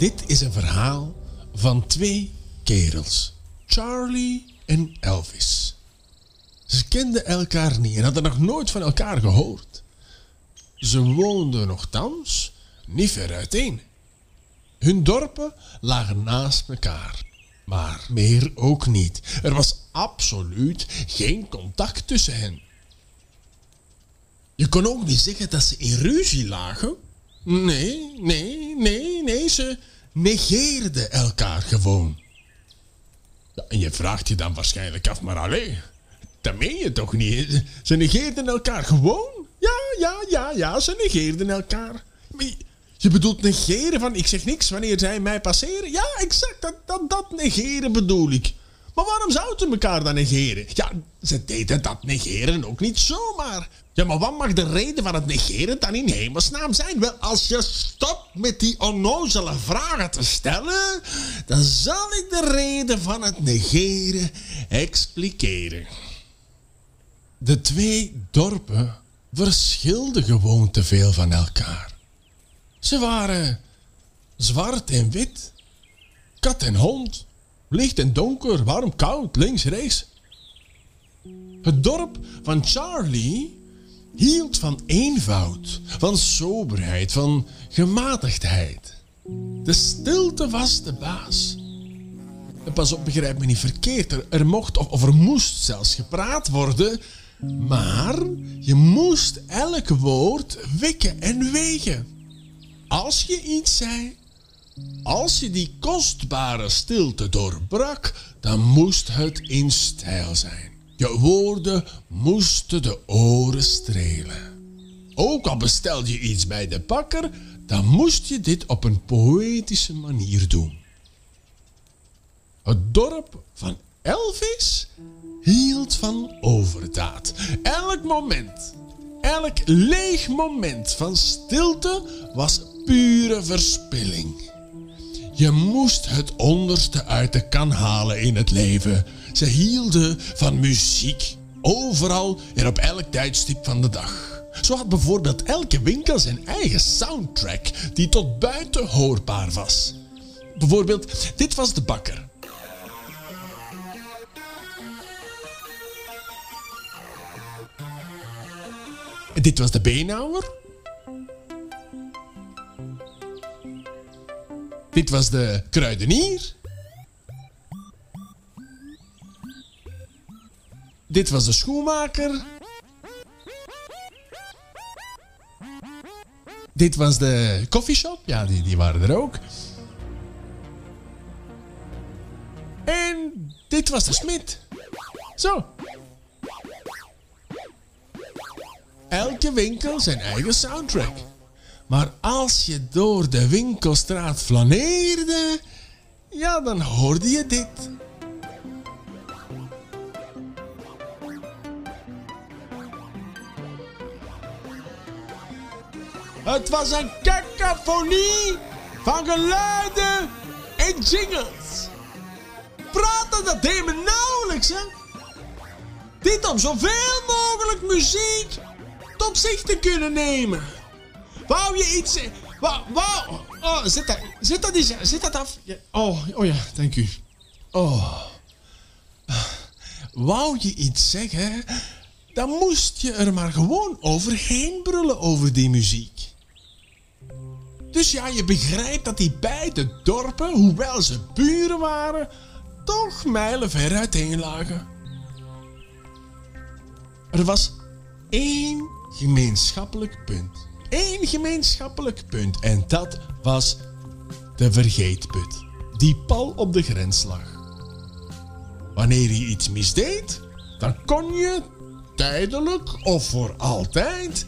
Dit is een verhaal van twee kerels, Charlie en Elvis. Ze kenden elkaar niet en hadden nog nooit van elkaar gehoord. Ze woonden nogthans niet ver uiteen. Hun dorpen lagen naast elkaar, maar meer ook niet. Er was absoluut geen contact tussen hen. Je kon ook niet zeggen dat ze in ruzie lagen. Nee, nee, nee, nee, ze negeerden elkaar gewoon. Ja, en je vraagt je dan waarschijnlijk af, maar alleen, dat meen je toch niet? Ze negeerden elkaar gewoon? Ja, ja, ja, ja, ze negeerden elkaar. Je bedoelt negeren van ik zeg niks wanneer zij mij passeren? Ja, exact, dat, dat, dat negeren bedoel ik. Maar waarom zouden ze elkaar dan negeren? Ja, ze deden dat negeren ook niet zomaar. Ja, maar wat mag de reden van het negeren dan in hemelsnaam zijn? Wel, als je stopt met die onnozele vragen te stellen, dan zal ik de reden van het negeren expliceren. De twee dorpen verschilden gewoon te veel van elkaar. Ze waren zwart en wit, kat en hond, licht en donker, warm, koud, links, rechts. Het dorp van Charlie hield van eenvoud, van soberheid, van gematigdheid. De stilte was de baas. Pas op, begrijp me niet verkeerd. Er, er mocht of, of er moest zelfs gepraat worden. Maar je moest elk woord wikken en wegen. Als je iets zei, als je die kostbare stilte doorbrak, dan moest het in stijl zijn. Je woorden moesten de oren strelen. Ook al bestelde je iets bij de bakker, dan moest je dit op een poëtische manier doen. Het dorp van Elvis hield van overdaad. Elk moment, elk leeg moment van stilte was pure verspilling. Je moest het onderste uit de kan halen in het leven. Ze hielden van muziek. Overal en op elk tijdstip van de dag. Zo had bijvoorbeeld elke winkel zijn eigen soundtrack die tot buiten hoorbaar was. Bijvoorbeeld, dit was de bakker. Dit was de beenhouwer. Dit was de kruidenier. Dit was de schoenmaker. Dit was de koffieshop. Ja, die, die waren er ook. En dit was de smid. Zo. Elke winkel zijn eigen soundtrack. Maar als je door de winkelstraat flaneerde, ja, dan hoorde je dit. Het was een cacophonie van geluiden en jingles. Praten, dat deed nauwelijks, hè. Dit om zoveel mogelijk muziek tot zich te kunnen nemen. Wou je iets... Wou, wou, oh, zet dat, zet dat dat af. Oh, oh ja, dank u. Oh. Wou je iets zeggen, dan moest je er maar gewoon overheen brullen over die muziek. Dus ja, je begrijpt dat die beide dorpen, hoewel ze buren waren, toch mijlen ver uiteen lagen. Er was één gemeenschappelijk punt. Eén gemeenschappelijk punt. En dat was de vergeetput. Die pal op de grens lag. Wanneer je iets misdeed, dan kon je tijdelijk of voor altijd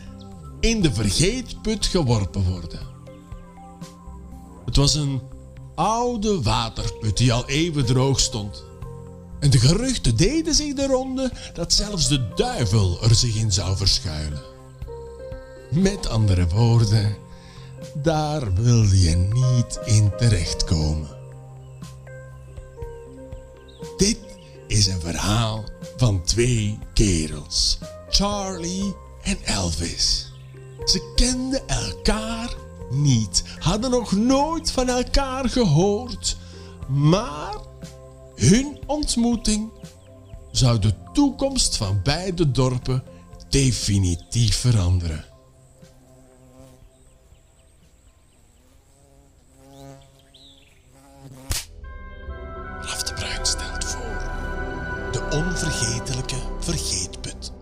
in de vergeetput geworpen worden. Het was een oude waterput die al eeuwen droog stond. En de geruchten deden zich de ronde dat zelfs de duivel er zich in zou verschuilen. Met andere woorden, daar wil je niet in terechtkomen. Dit is een verhaal van twee kerels, Charlie en Elvis. Ze kenden elkaar niet, hadden nog nooit van elkaar gehoord. Maar hun ontmoeting zou de toekomst van beide dorpen definitief veranderen. Elke vergeetput.